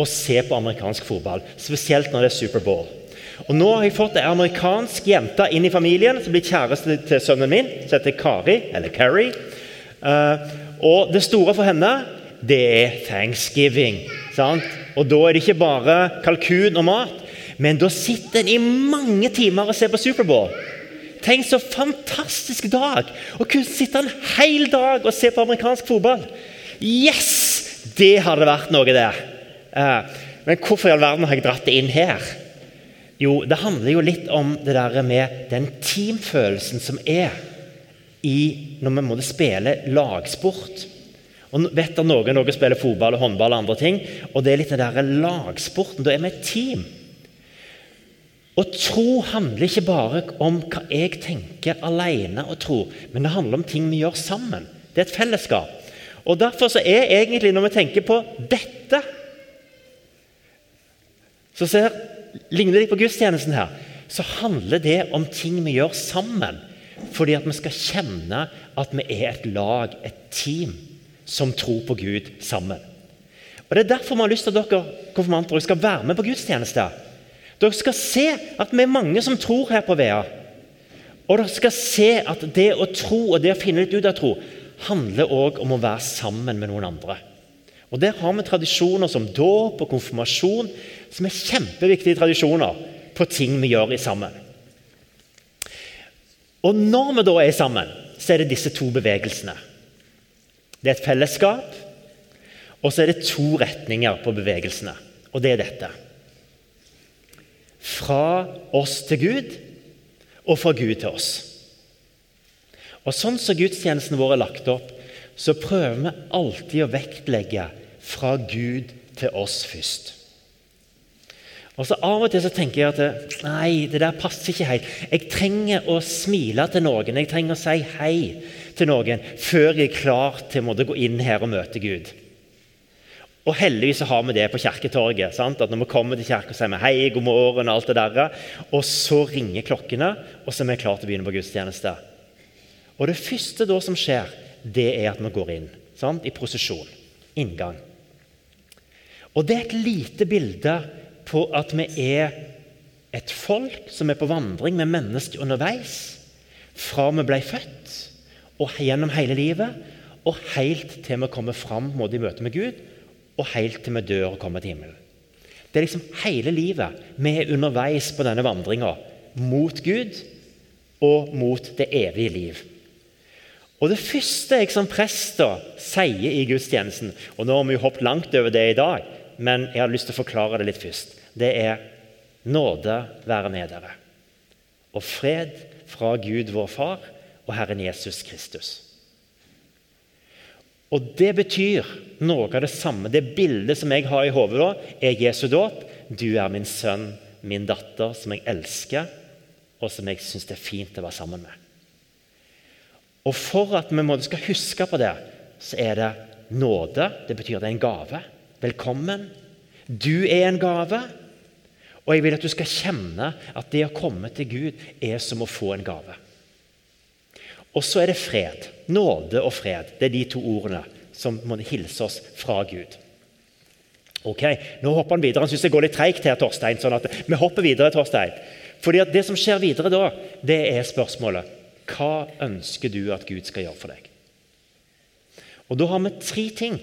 å se på amerikansk fotball, spesielt når det er Superbowl. Og Nå har jeg fått ei amerikansk jente inn i familien som blir kjæreste til sønnen min, som heter Kari, eller Carrie. Uh, og det store for henne, det er thanksgiving. Sant? Og da er det ikke bare kalkun og mat, men da sitter en i mange timer og ser på Superbowl. Tenk så fantastisk dag! Å kunne sitte en hel dag og se på amerikansk fotball. Yes! Det hadde vært noe, det. Men hvorfor i all verden har jeg dratt det inn her? Jo, det handler jo litt om det der med den teamfølelsen som er i når vi må spille lagsport. Og vet at noen, noen spiller fotball og håndball og andre ting. Og det er litt den der lagsporten. Da er vi et team. Og tro handler ikke bare om hva jeg tenker alene og tror, men det handler om ting vi gjør sammen. Det er et fellesskap. Og Derfor så er egentlig, når vi tenker på dette Så ser, ligner det på gudstjenesten her. Så handler det om ting vi gjør sammen. Fordi at vi skal kjenne at vi er et lag, et team, som tror på Gud sammen. Og Det er derfor vi har lyst til at dere konfirmanter skal være med på gudstjeneste. Dere skal se at vi er mange som tror her på Vea. Og dere skal se at det å tro og det å finne litt ut av tro handler òg om å være sammen med noen andre. Og Der har vi tradisjoner som dåp og konfirmasjon, som er kjempeviktige tradisjoner på ting vi gjør i sammen. Og når vi da er sammen, så er det disse to bevegelsene. Det er et fellesskap, og så er det to retninger på bevegelsene. Og det er dette. Fra oss til Gud, og fra Gud til oss. Og Sånn som gudstjenesten vår er lagt opp, så prøver vi alltid å vektlegge fra Gud til oss først. Og så Av og til så tenker jeg at nei, det der passer ikke helt. Jeg trenger å smile til noen, jeg trenger å si hei til noen før jeg er klar til å gå inn her og møte Gud. Og heldigvis har vi det på Kirketorget. Sant? At Når vi kommer til kirka, sier vi hei, god morgen og alt det der. Og så ringer klokkene, og så er vi klare til å begynne på gudstjeneste. Og Det første da som skjer, det er at vi går inn sant? i prosesjon. Inngang. Og Det er et lite bilde på at vi er et folk som er på vandring med mennesker underveis. Fra vi ble født og gjennom hele livet, og helt til vi kommer fram i møte med Gud, og helt til vi dør og kommer til himmelen. Det er liksom hele livet vi er underveis på denne vandringa mot Gud og mot det evige liv. Og Det første jeg som prest sier i gudstjenesten og Nå har vi jo hoppet langt over det i dag, men jeg har lyst til å forklare det litt først. Det er nåde være med dere, og fred fra Gud vår Far og Herren Jesus Kristus. Og Det betyr noe av det samme. Det bildet som jeg har i hodet, da, er Jesu dåp. Du er min sønn, min datter, som jeg elsker, og som jeg syns det er fint å være sammen med. Og For at vi skal huske på det, så er det nåde. Det betyr det er en gave. Velkommen. Du er en gave. Og jeg vil at du skal kjenne at det å komme til Gud er som å få en gave. Og så er det fred. Nåde og fred. Det er de to ordene som må hilse oss fra Gud. Ok, Nå hopper han videre. Han syns det går litt treigt her, Torstein. sånn at Vi hopper videre, Torstein. Fordi Det som skjer videre da, det er spørsmålet hva ønsker du at Gud skal gjøre for deg? Og Da har vi tre ting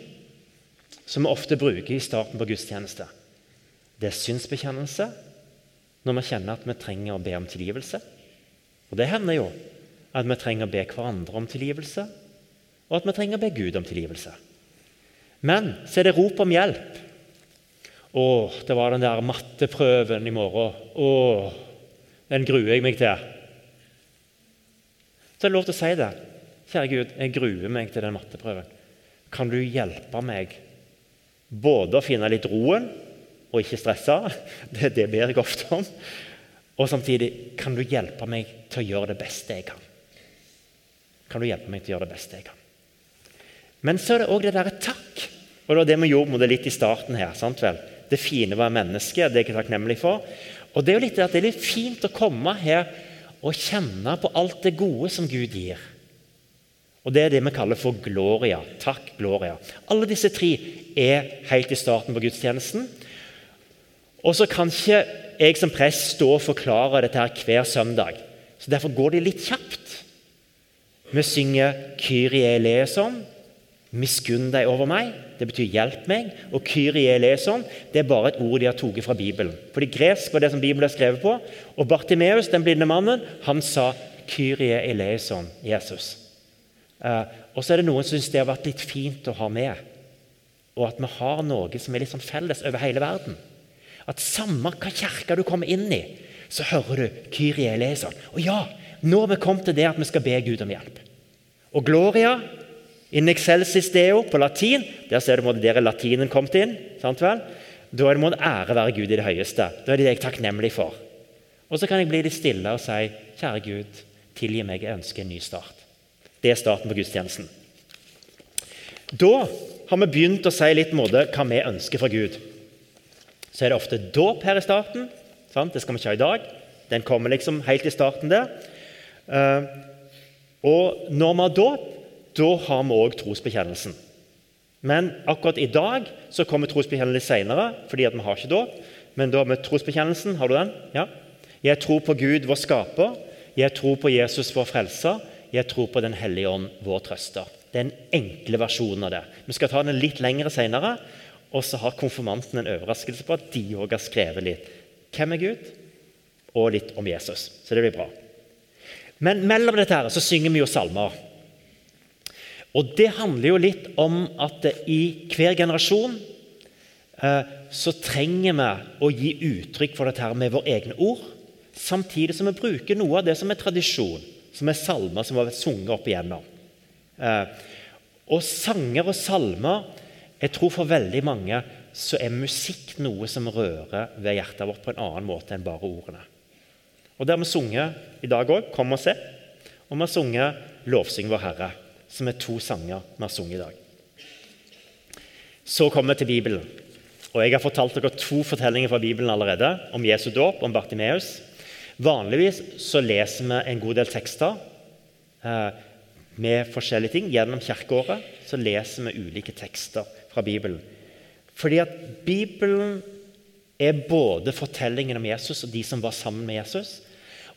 som vi ofte bruker i starten på gudstjeneste. Det er synsbekjennelse, når vi kjenner at vi trenger å be om tilgivelse. Og Det hender jo at vi trenger å be hverandre om tilgivelse, og at vi trenger å be Gud om tilgivelse. Men så er det rop om hjelp. Å, det var den der matteprøven i morgen. Å, den gruer jeg meg til. Så er det lov til å si det. Kjære Gud, jeg gruer meg til den matteprøven. Kan du hjelpe meg både å finne litt roen og ikke stresse? Det, det ber jeg ofte om. Og samtidig kan du hjelpe meg til å gjøre det beste jeg kan. Kan du hjelpe meg til å gjøre det beste jeg kan? Men så er det òg det derre takk. Og det var det vi gjorde det litt i starten her. sant vel? Det fine være menneske, det er jeg takknemlig for. Og det er jo litt, det er litt fint å komme her og kjenne på alt det gode som Gud gir. Og Det er det vi kaller for gloria. Takk, gloria. Alle disse tre er helt i starten på gudstjenesten. Og så kan ikke jeg som prest stå og forklare dette her hver søndag. Så Derfor går det litt kjapt. Vi synger 'Kyrie eleison', 'Miskunn deg over meg'. Det betyr 'hjelp meg'. Og 'Kyrie eleison' det er bare et ord de har tatt fra Bibelen. Fordi gresk var det som Bibelen er skrevet på. Og Bartimeus, den blinde mannen, han sa 'Kyrie eleison', Jesus. Uh, og så er det noen som syns det har vært litt fint å ha med. Og at vi har noe som er litt sånn felles over hele verden. At samme hva kirke du kommer inn i, så hører du Kyrie eleison. Og ja, nå har vi kommet til det at vi skal be Gud om hjelp. Og Gloria in excelsis deo på latin Der ser du der latinen kommet inn. sant vel? Da er det må ære være Gud i det høyeste. Da er det det jeg er takknemlig for. Og så kan jeg bli litt stille og si, kjære Gud, tilgi meg, jeg ønsker en ny start. Det er starten på gudstjenesten. Da har vi begynt å si litt måte hva vi ønsker fra Gud. Så er det ofte dåp her i starten. Sant? Det skal vi ikke ha i dag. Den kommer liksom helt i starten der. Uh, og når vi har dåp, da har vi òg trosbekjennelsen. Men akkurat i dag så kommer trosbekjennelsen senere, fordi vi har ikke dåp. Men da med trosbekjennelsen, har du den? Ja. Jeg tror på Gud, vår skaper. Jeg tror på Jesus, vår frelser. Jeg tror på Den hellige ånd, vår trøster. Det er en enkle versjon av det. Vi skal ta den litt lengre senere. Og så har konfirmanten en overraskelse på at de òg har skrevet litt. Hvem er Gud? Og litt om Jesus. Så det blir bra. Men mellom dette her så synger vi jo salmer. Og det handler jo litt om at i hver generasjon eh, så trenger vi å gi uttrykk for dette her med våre egne ord, samtidig som vi bruker noe av det som er tradisjon, som er salmer som har vært sunget opp igjennom. Eh, og sanger og salmer Jeg tror for veldig mange så er musikk noe som rører ved hjertet vårt på en annen måte enn bare ordene. Og Det har vi sunget i dag òg. Kom og se. Og vi har sunget 'Lovsyng vår Herre', som er to sanger vi har sunget i dag. Så kommer vi til Bibelen. Og Jeg har fortalt dere to fortellinger fra Bibelen allerede om Jesu dåp, om Bartimeus. Vanligvis så leser vi en god del tekster eh, med forskjellige ting. Gjennom kirkeåret så leser vi ulike tekster fra Bibelen. Fordi at Bibelen er både fortellingen om Jesus og de som var sammen med Jesus,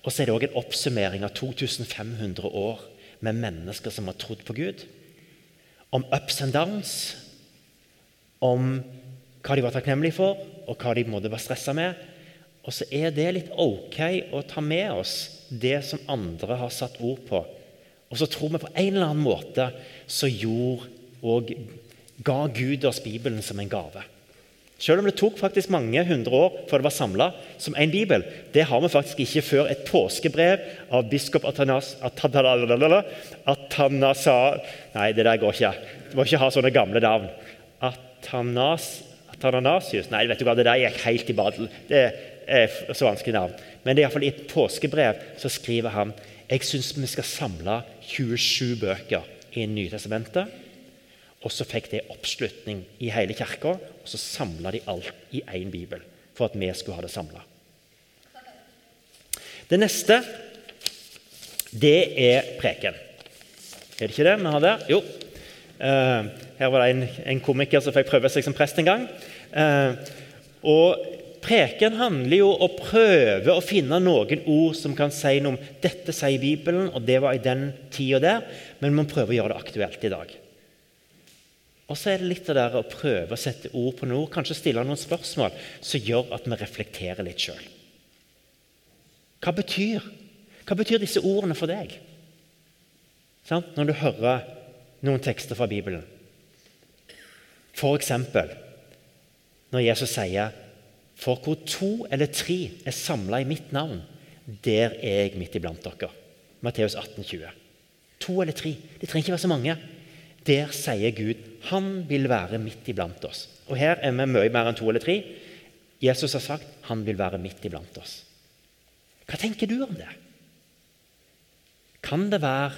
og så er det òg en oppsummering av 2500 år med mennesker som har trodd på Gud. Om ups and downs, om hva de var takknemlige for, og hva de måtte være stressa med. Og så er det litt ok å ta med oss det som andre har satt ord på. Og så tror vi på en eller annen måte så gjorde og ga Gud oss Bibelen som en gave. Selv om det tok faktisk mange hundre år før det var samla som én bibel. Det har vi faktisk ikke før et påskebrev av biskop Atanas, Atanasa Nei, det der går ikke. Du må ikke ha sånne gamle navn. Atanas, Atanasius Nei, vet du hva, det der gikk helt i badel. Det er så vanskelig navn. Men det er iallfall i et påskebrev så skriver han jeg syns vi skal samle 27 bøker i Nytestamentet og så fikk det oppslutning i hele kirka, og så samla de alt i én bibel for at vi skulle ha det samla. Det neste, det er preken. Er det ikke det vi har der? Jo. Uh, her var det en, en, komiker som fikk prøve seg som prest en gang. Uh, og Preken handler jo om å prøve å finne noen ord som kan si noe om dette sier Bibelen, og det var i den tida der, men man prøver å gjøre det aktuelt i dag. Og så er det litt av det å prøve å sette ord på noe, kanskje stille noen spørsmål som gjør at vi reflekterer litt sjøl. Hva betyr Hva betyr disse ordene for deg? Sånn? Når du hører noen tekster fra Bibelen. For eksempel når Jesus sier For hvor to eller tre er samla i mitt navn, der er jeg midt iblant dere. Matteus 18, 20. To eller tre. Det trenger ikke være så mange. Der sier Gud han vil være midt iblant oss. Og Her er vi mye mer enn to eller tre. Jesus har sagt han vil være midt iblant oss. Hva tenker du om det? Kan det være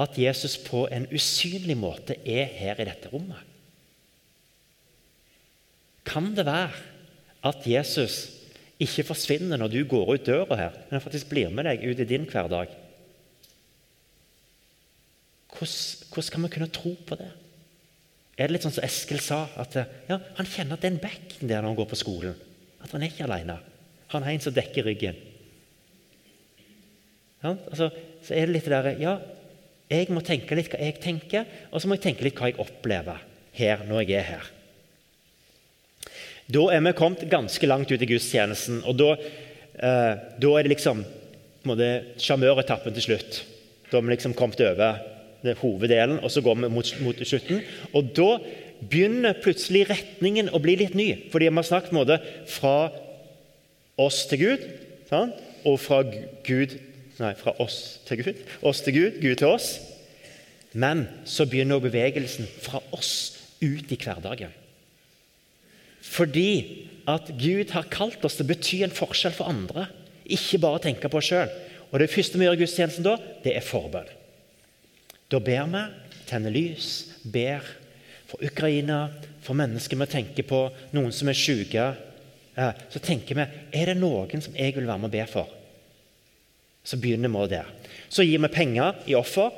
at Jesus på en usynlig måte er her i dette rommet? Kan det være at Jesus ikke forsvinner når du går ut døra her, men faktisk blir med deg ut i din hverdag? Hvordan, hvordan kan vi kunne tro på det? Er det litt sånn som Eskil sa, at ja, han kjenner at det er en bekken der når han går på skolen? at han er ikke alene. Han er en som dekker ryggen. Ja, altså, så er det litt det der, ja, jeg må tenke litt hva jeg tenker, og så må jeg tenke litt hva jeg opplever her når jeg er her. Da er vi kommet ganske langt ut i gudstjenesten, og da, eh, da er det liksom sjarmøretappen til slutt. Da har vi liksom kommet over hoveddelen, og så går vi mot, mot, slutten. Og da begynner plutselig retningen å bli litt ny, fordi vi har snakket måte, fra oss til Gud, sant? og fra Gud Nei, fra oss til Gud. Oss til Gud, Gud til oss. Men så begynner bevegelsen fra oss ut i hverdagen. Fordi at Gud har kalt oss til å bety en forskjell for andre. Ikke bare tenke på oss sjøl. Og det første vi gjør i gudstjenesten da, det er forbønn. Da ber vi, tenner lys, ber for Ukraina, for mennesker vi tenker på, noen som er syke. Så tenker vi er det noen som jeg vil være med og be for. Så begynner vi der. Så gir vi penger i offer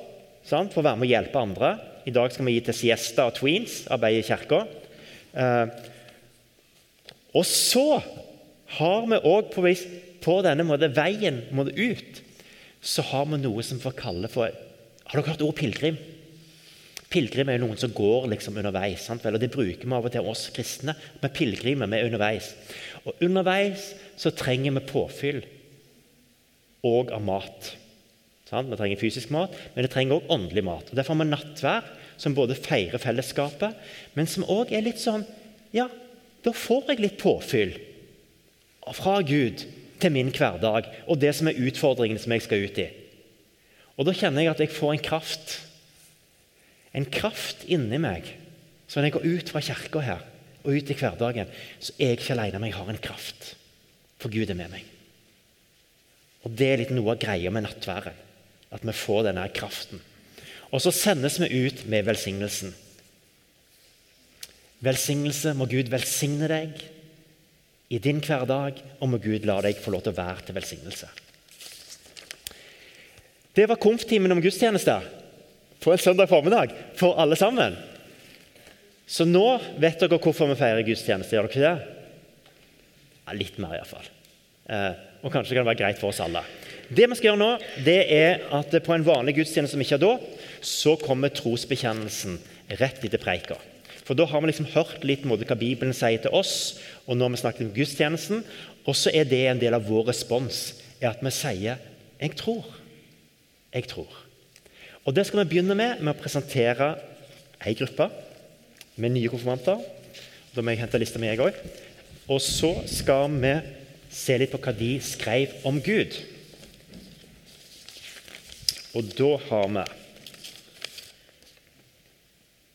sant, for å være med og hjelpe andre. I dag skal vi gi til Siesta og Tweens, arbeid i kirka. Og så har vi òg på, på, denne måte, veien måte ut så har vi noe som vi kalle for Har dere hørt ordet pilegrim? Pilegrim er jo noen som går liksom underveis. Sant? og Det bruker vi av og til oss kristne. Vi pilegrimer vi er underveis. Og underveis så trenger vi påfyll og av mat. Sant? Vi trenger fysisk mat, men vi trenger òg åndelig mat. Og Derfor har vi nattvær, som både feirer fellesskapet, men som òg er litt sånn Ja, da får jeg litt påfyll fra Gud til min hverdag og det som er utfordringene som jeg skal ut i. Og Da kjenner jeg at jeg får en kraft. En kraft inni meg. Så når jeg går ut fra kirka her og ut i hverdagen, så er jeg ikke alene, men jeg har en kraft. For Gud er med meg. Og Det er litt noe av greia med nattværen. At vi får denne kraften. Og så sendes vi ut med velsignelsen. Velsignelse. Må Gud velsigne deg i din hverdag, og må Gud la deg få lov til å være til velsignelse. Det var komftimen om gudstjeneste på en søndag formiddag for alle sammen. Så nå vet dere hvorfor vi feirer gudstjeneste. Gjør dere ikke det? Ja, litt mer, iallfall. Eh, og kanskje kan det være greit for oss alle. Det vi skal gjøre nå, det er at på en vanlig gudstjeneste som ikke er da, så kommer trosbekjennelsen rett etter preika. For da har vi liksom hørt litt måte, hva Bibelen sier til oss, og når vi snakker om gudstjenesten. Og så er det en del av vår respons er at vi sier 'Jeg tror'. Jeg tror. Og Det skal vi begynne med med å presentere ei gruppe med nye konfirmanter. Da må jeg hente lista mi, jeg òg. Og så skal vi se litt på hva de skrev om Gud. Og da har vi